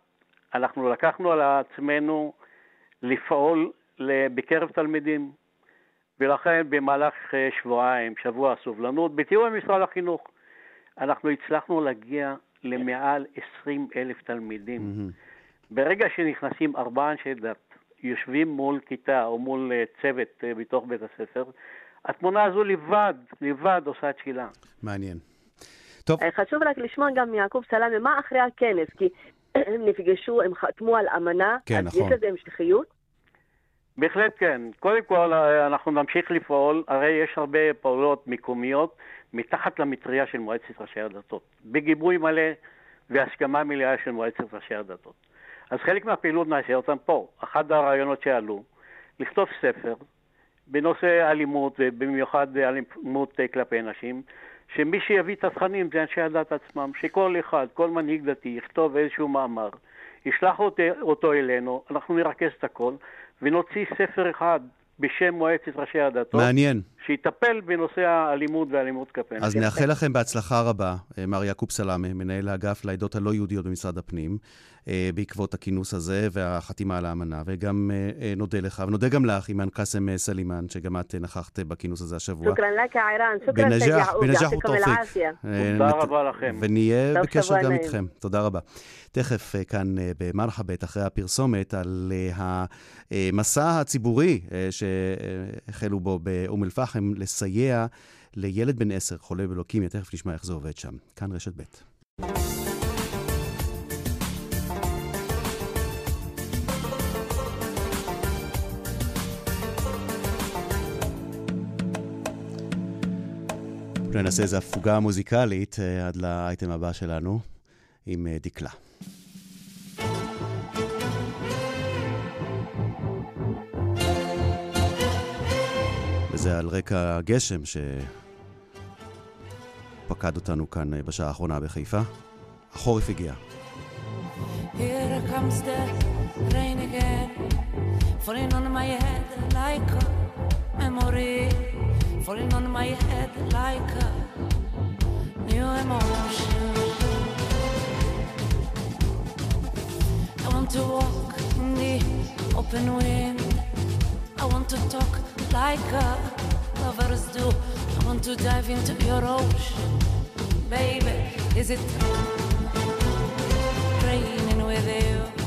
אנחנו לקחנו על עצמנו לפעול בקרב תלמידים, ולכן במהלך אה, שבועיים, שבוע הסובלנות, בתיאום עם משרד החינוך, אנחנו הצלחנו להגיע למעל 20 אלף תלמידים. Mm-hmm. ברגע שנכנסים ארבעה אנשי דת, יושבים מול כיתה או מול אה, צוות אה, בתוך בית הספר, התמונה הזו לבד, לבד עושה את שלה. מעניין. טוב. חשוב רק לשמוע גם מיעקב סלאמה, מה אחרי הכנס? כי *clears throat* הם נפגשו, הם חתמו על אמנה, כן, אז נכון. יש לזה המשכיות? בהחלט כן. קודם כל, אה, אנחנו נמשיך לפעול, הרי יש הרבה פעולות מקומיות מתחת למטריה של מועצת ראשי הדתות, בגיבוי מלא והסכמה מלאה של מועצת ראשי הדתות. אז חלק מהפעילות נעשה אותם פה. אחד הרעיונות שעלו, לכתוב ספר בנושא אלימות, ובמיוחד אלימות כלפי נשים, שמי שיביא את התכנים זה אנשי הדת עצמם, שכל אחד, כל מנהיג דתי יכתוב איזשהו מאמר, ישלח אותו, אותו אלינו, אנחנו נרכז את הכל, ונוציא ספר אחד בשם מועצת ראשי הדתות. מעניין. שיטפל בנושא האלימות והאלימות כלפי אז נאחל לכם בהצלחה רבה, אה, מר יעקוב סלאמה, מנהל האגף לעדות הלא יהודיות במשרד הפנים, אה, בעקבות הכינוס הזה והחתימה על האמנה, וגם אה, נודה לך, ונודה גם לך, אימאן קאסם סלימאן, שגם את נכחת בכינוס הזה השבוע. شكرا لك, ערן, شكرا بنجاح وتوفيق. תודה רבה לכם. ונהיה בקשר גם איתכם. תודה רבה. תכף כאן במרחאבית, אחרי הפרסומת, על המסע הציבורי שהחלו בו באום אל-פחם. לכם לסייע לילד בן עשר חולה בלוקמיה, תכף נשמע איך זה עובד שם. כאן רשת ב'. אולי נעשה איזו הפוגה מוזיקלית אה, עד לאייטם הבא שלנו עם אה, דקלה. וזה על רקע הגשם שפקד אותנו כאן אה, בשעה האחרונה בחיפה. החורף הגיע. Here comes the rain again, falling on my head like a memory, falling on my head like a new emotion. I want to walk in the open wind, I want to talk like uh, lovers do. I want to dive into your ocean, baby. Is it raining with you?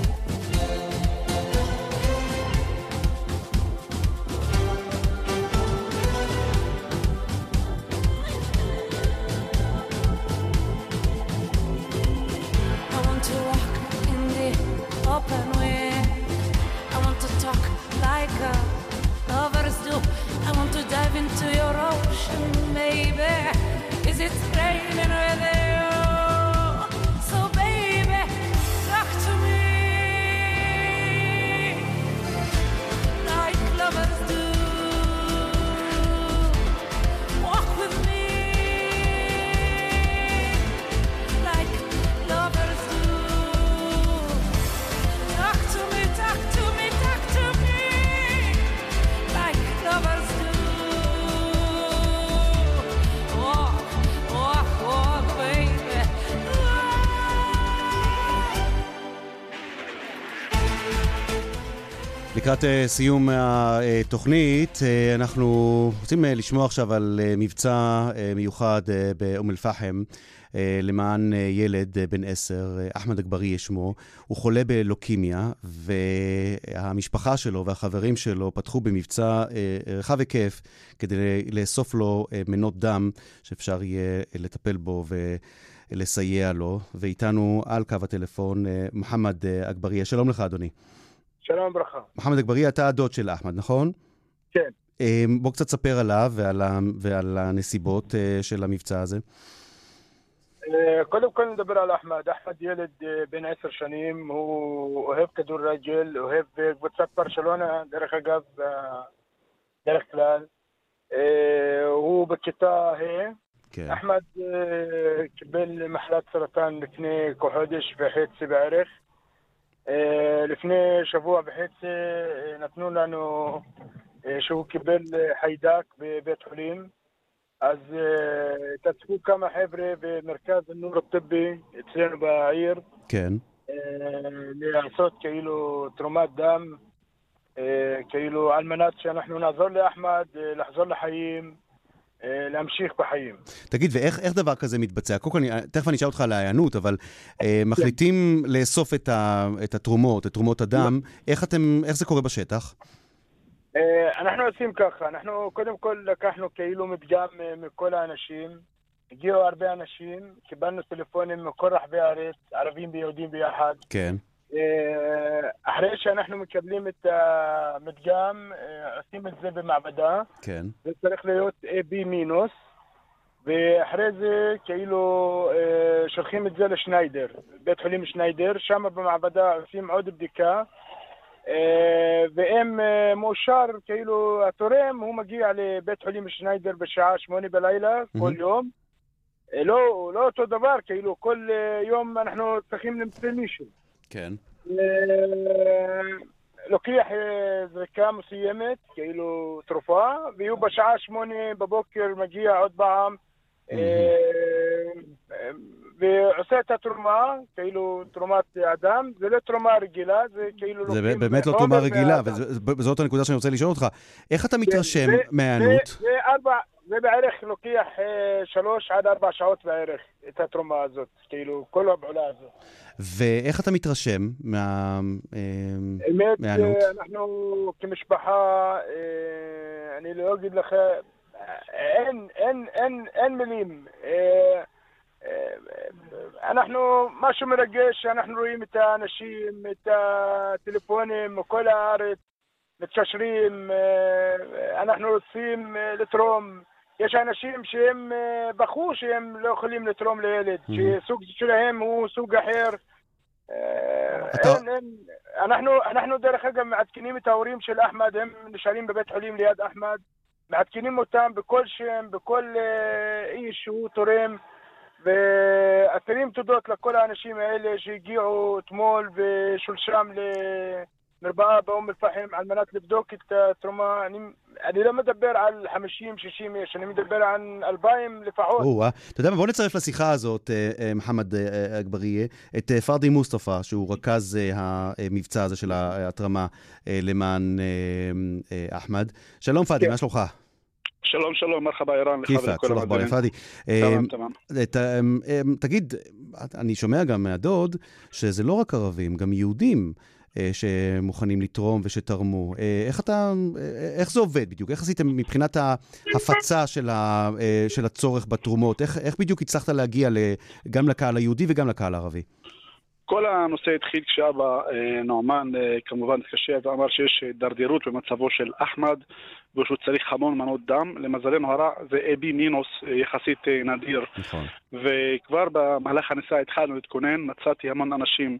לקראת אה, סיום התוכנית, אה, אנחנו רוצים אה, לשמוע עכשיו על מבצע מיוחד באום אל-פחם למען ילד בן עשר, אחמד אגבאריה שמו. הוא חולה בלוקימיה, והמשפחה שלו והחברים שלו פתחו במבצע רחב היקף כדי לאסוף לו מנות דם שאפשר יהיה לטפל בו ו... לסייע לו, ואיתנו על קו הטלפון מוחמד אגבאריה. שלום לך, אדוני. שלום וברכה. מוחמד אגבאריה, אתה הדוד של אחמד, נכון? כן. בוא קצת ספר עליו ועל, ה... ועל הנסיבות של המבצע הזה. קודם כל נדבר על אחמד. אחמד ילד בן עשר שנים, הוא אוהב כדורגל, אוהב קבוצת ברשלונה, דרך אגב, דרך כלל. הוא בכיתה ה'. כן. אחמד קיבל מחלת סרטן לפני כחודש וחצי בערך. לפני שבוע וחצי נתנו לנו שהוא קיבל חיידק בבית חולים. אז התעסקו כמה חבר'ה במרכז הנור הטיבי אצלנו בעיר. כן. לעשות כאילו תרומת דם, כאילו על מנת שאנחנו נעזור לאחמד לחזור לחיים. להמשיך בחיים. תגיד, ואיך דבר כזה מתבצע? קודם כל, תכף אני אשאל אותך על ההיענות, אבל אה, מחליטים לאסוף את, ה, את התרומות, את תרומות הדם, איך, אתם, איך זה קורה בשטח? אה, אנחנו עושים ככה, אנחנו קודם כל לקחנו כאילו מדגם מכל האנשים, הגיעו הרבה אנשים, קיבלנו טלפונים מכל רחבי הארץ, ערבים ויהודים ביחד. כן. אחרי שאנחנו מקבלים את המדגם, עושים את זה במעבדה. כן. זה צריך להיות AB מינוס, ואחרי זה כאילו אה, שולחים את זה לשניידר, בית חולים שניידר, שם במעבדה עושים עוד בדיקה, אה, ואם אה, מאושר, כאילו התורם, הוא מגיע לבית חולים שניידר בשעה שמונה בלילה, כל יום. אה, לא, לא אותו דבר, כאילו כל אה, יום אנחנו צריכים למצוא מישהו. כן. אה, לוקח אה, זריקה מסוימת, כאילו תרופה, והוא בשעה שמונה בבוקר מגיע עוד פעם אה, ועושה את התרומה, כאילו תרומת אדם, זה לא תרומה רגילה, זה כאילו זה באמת לא תרומה רגילה, וזאת הנקודה שאני רוצה לשאול אותך. איך אתה מתרשם מההיענות? זה, ארבע, זה בערך לוקח אה, שלוש עד ארבע שעות בערך, את התרומה הזאת, כאילו, כל הפעולה הזאת. ואיך אתה מתרשם מה... אה, האמת, מהיענות? אה, אנחנו כמשפחה, אני לא אגיד לך, אין, אין, אין, אין מילים. אנחנו, משהו מרגש, שאנחנו רואים את האנשים, את הטלפונים מכל הארץ, מתקשרים, אנחנו רוצים לתרום. יש אנשים שהם אה, בכו שהם לא יכולים לתרום לילד, שסוג שלהם הוא סוג אחר. אה, אתה- אין, אין. אנחנו, אנחנו דרך אגב מעדכנים את ההורים של אחמד, הם נשארים בבית חולים ליד אחמד, מעדכנים אותם בכל שם, בכל אה, איש שהוא תורם, ואסירים תודות לכל האנשים האלה שהגיעו אתמול ושולשם למרפאה באום אל-פחם על מנת לבדוק את התרומה. אני, אני לא מדבר על 50-60 איש, אני מדבר על 2,000 לפחות. או-אה. אתה יודע מה, בוא נצרף לשיחה הזאת, אה, אה, מוחמד אה, אגברייה, את אה, פרדי מוסטפא, שהוא רכז אה, המבצע הזה של ההתרמה אה, למען אה, אה, אחמד. שלום פאדי, כן. מה שלומך? שלום שלום, מרחבה איראן, לך ולכל שלום המאזינים. פאדי. אה, תמם, אה, אה, תגיד, אני שומע גם מהדוד שזה לא רק ערבים, גם יהודים אה, שמוכנים לתרום ושתרמו. אה, איך אתה, אה, איך זה עובד בדיוק? איך עשיתם מבחינת ההפצה של, ה, אה, של הצורך בתרומות? איך, איך בדיוק הצלחת להגיע גם לקהל היהודי וגם לקהל הערבי? כל הנושא התחיל כשאבא אה, נועמן אה, כמובן התקשר ואמר שיש הידרדרות במצבו של אחמד ושהוא צריך המון מנות דם. למזלנו הרע זה AB מינוס אה, יחסית אה, נדיר. נכון. וכבר במהלך הנסיעה התחלנו להתכונן, מצאתי המון אנשים.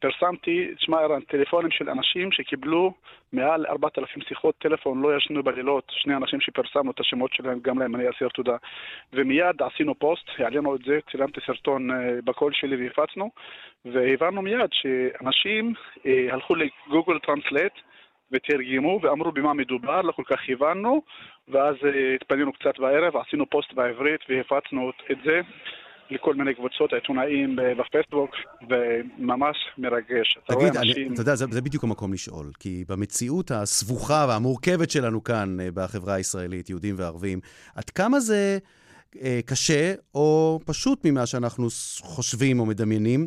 פרסמתי, תשמע ערן, טלפונים של אנשים שקיבלו מעל 4,000 שיחות טלפון, לא ישנו בלילות, שני אנשים שפרסמנו את השמות שלהם, גם להם אני אסיר תודה. ומיד עשינו פוסט, העלינו את זה, צילמתי סרטון אה, בקול שלי והפצנו, והבנו מיד שאנשים אה, הלכו ל Google Translate ותרגמו ואמרו במה מדובר, לא כל כך הבנו, ואז אה, התפנינו קצת בערב, עשינו פוסט בעברית והפצנו את זה. לכל מיני קבוצות עיתונאים בפייסבוק, וממש מרגש. אתה תגיד, אני, אנשים... אתה יודע, זה, זה בדיוק המקום לשאול, כי במציאות הסבוכה והמורכבת שלנו כאן אה, בחברה הישראלית, יהודים וערבים, עד כמה זה אה, קשה, או פשוט ממה שאנחנו חושבים או מדמיינים,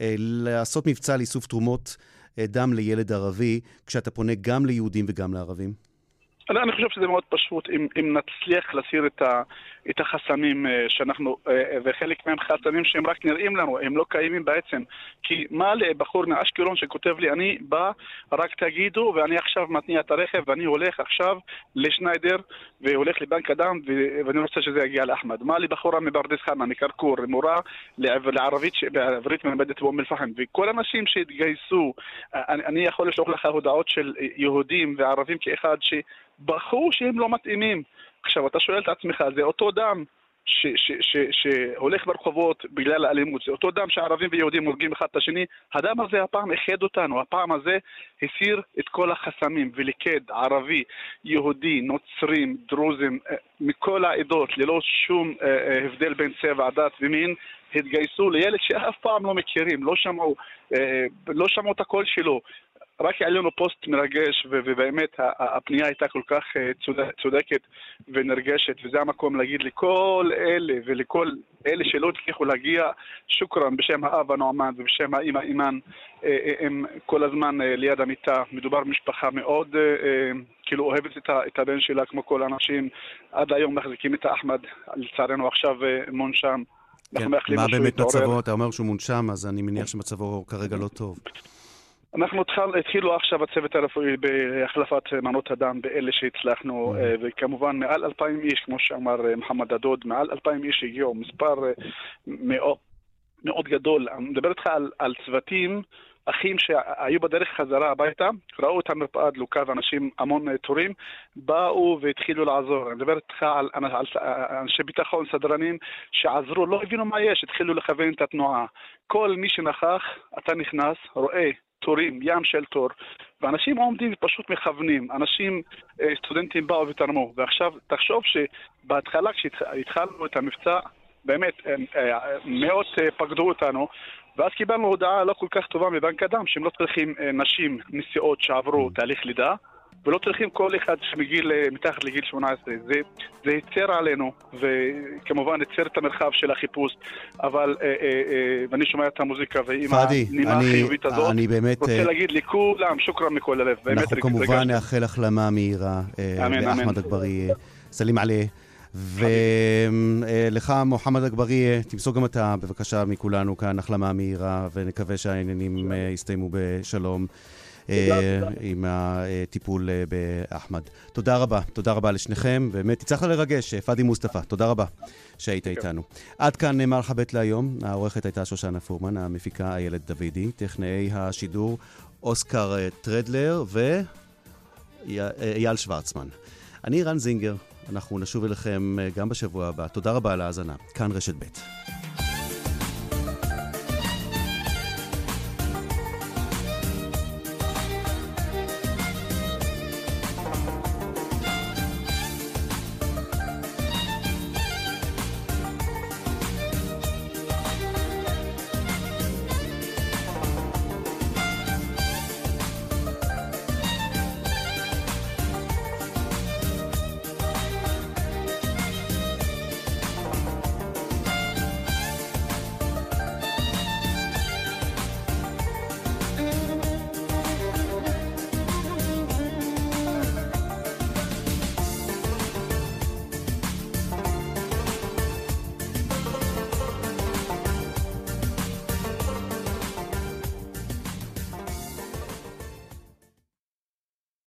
אה, לעשות מבצע לאיסוף תרומות דם לילד ערבי, כשאתה פונה גם ליהודים וגם לערבים? אני, אני חושב שזה מאוד פשוט, אם, אם נצליח להסיר את, את החסמים אה, שאנחנו, אה, וחלק מהם חסמים שהם רק נראים לנו, הם לא קיימים בעצם. כי מה לבחור מאשקלון שכותב לי, אני בא, רק תגידו, ואני עכשיו מתניע את הרכב, ואני הולך עכשיו לשניידר, והולך לבנק הדם, ואני רוצה שזה יגיע לאחמד. מה לבחורה מברדס חנה, מכרכור, מורה לערבית, בעברית מלמדת באום אל-פחם, וכל האנשים שהתגייסו, אה, אני, יכול לשלוח לך הודעות של אה, יהודים וערבים כאחד, ש... בחרו שהם לא מתאימים. עכשיו, אתה שואל את עצמך, זה אותו דם שהולך ברחובות בגלל האלימות, זה אותו דם שערבים ויהודים הורגים אחד את השני, הדם הזה הפעם איחד אותנו, הפעם הזה הסיר את כל החסמים וליקד ערבי, יהודי, נוצרים, דרוזים, אה, מכל העדות, ללא שום אה, אה, הבדל בין צבע, דת ומין, התגייסו לילד שאף פעם לא מכירים, לא שמעו, אה, לא שמעו את הקול שלו. רק העלינו פוסט מרגש, ובאמת הפנייה הייתה כל כך אה, צודק- צודקת ונרגשת, וזה המקום להגיד לכל אלה ולכל אלה שלא הצליחו להגיע, שוכרן בשם האבא נועמן ובשם האמא אימאן, אה, אה, הם כל הזמן ליד המיטה. מדובר במשפחה מאוד, כאילו אוהבת את הבן שלה כמו כל האנשים. עד היום מחזיקים את האחמד, לצערנו עכשיו מונשם. כן, מה באמת. מצבו? אתה אומר שהוא מונשם, אז אני מניח שמצבו כרגע לא טוב. אנחנו התחל, התחילו עכשיו הצוות הרפואי בהחלפת מנות הדם באלה שהצלחנו, Mm. אה, וכמובן מעל אלפיים איש, כמו שאמר אה, מוחמד הדוד, מעל אלפיים איש הגיעו, מספר אה, מאוד, מאוד גדול. אני מדבר איתך על, על צוותים, אחים שהיו בדרך חזרה הביתה, ראו את המרפאה דלוקה ואנשים, המון תורים, באו והתחילו לעזור. אני מדבר איתך על, על, על אנשי ביטחון, סדרנים, שעזרו, לא הבינו מה יש, התחילו לכוון את התנועה. כל מי שנכח, אתה נכנס, רואה תורים, ים של תור, ואנשים עומדים ופשוט מכוונים. אנשים, אה, סטודנטים באו ותרמו. ועכשיו, תחשוב שבהתחלה כשהתחלנו את המבצע, באמת, אה, מאות אה, פקדו אותנו, ואז קיבלנו הודעה לא כל כך טובה מבנק הדם, שהם לא צריכים נשים נשיאות שעברו תהליך לידה, ולא צריכים כל אחד שמגיל, אה, מתחת לגיל 18. זה, זה הצר עלינו, וכמובן הצר את המרחב של החיפוש, אבל, אה, אה, אה, ואני שומע את המוזיקה, ועם פאדי, הנימה אני- החיובית הזאת, אני באמת, רוצה אה, להגיד לכולם, שוכרן מכל הלב. אנחנו כמובן. נאחל החלמה מהירה אה. לאחמד אגבאריה. סלים עליה. ולך, מוחמד אגבאריה, תמסור גם אתה, בבקשה, מכולנו כאן החלמה מהירה, ונקווה שהעניינים אה, יסתיימו בשלום. אה, עם הטיפול אה, באחמד. תודה רבה, תודה רבה לשניכם. באמת, הצלחת לרגש, אה, פאדי מוסטפא, תודה רבה שהיית איתנו. עד כאן אה, מרחבת להיום. העורכת הייתה שושנה פורמן, המפיקה איילת דוידי, טכנאי השידור אוסקר טרדלר ואייל שוורצמן. אני רן זינגר, אנחנו נשוב אליכם גם בשבוע הבא. תודה רבה על ההאזנה. כאן רשת ב'.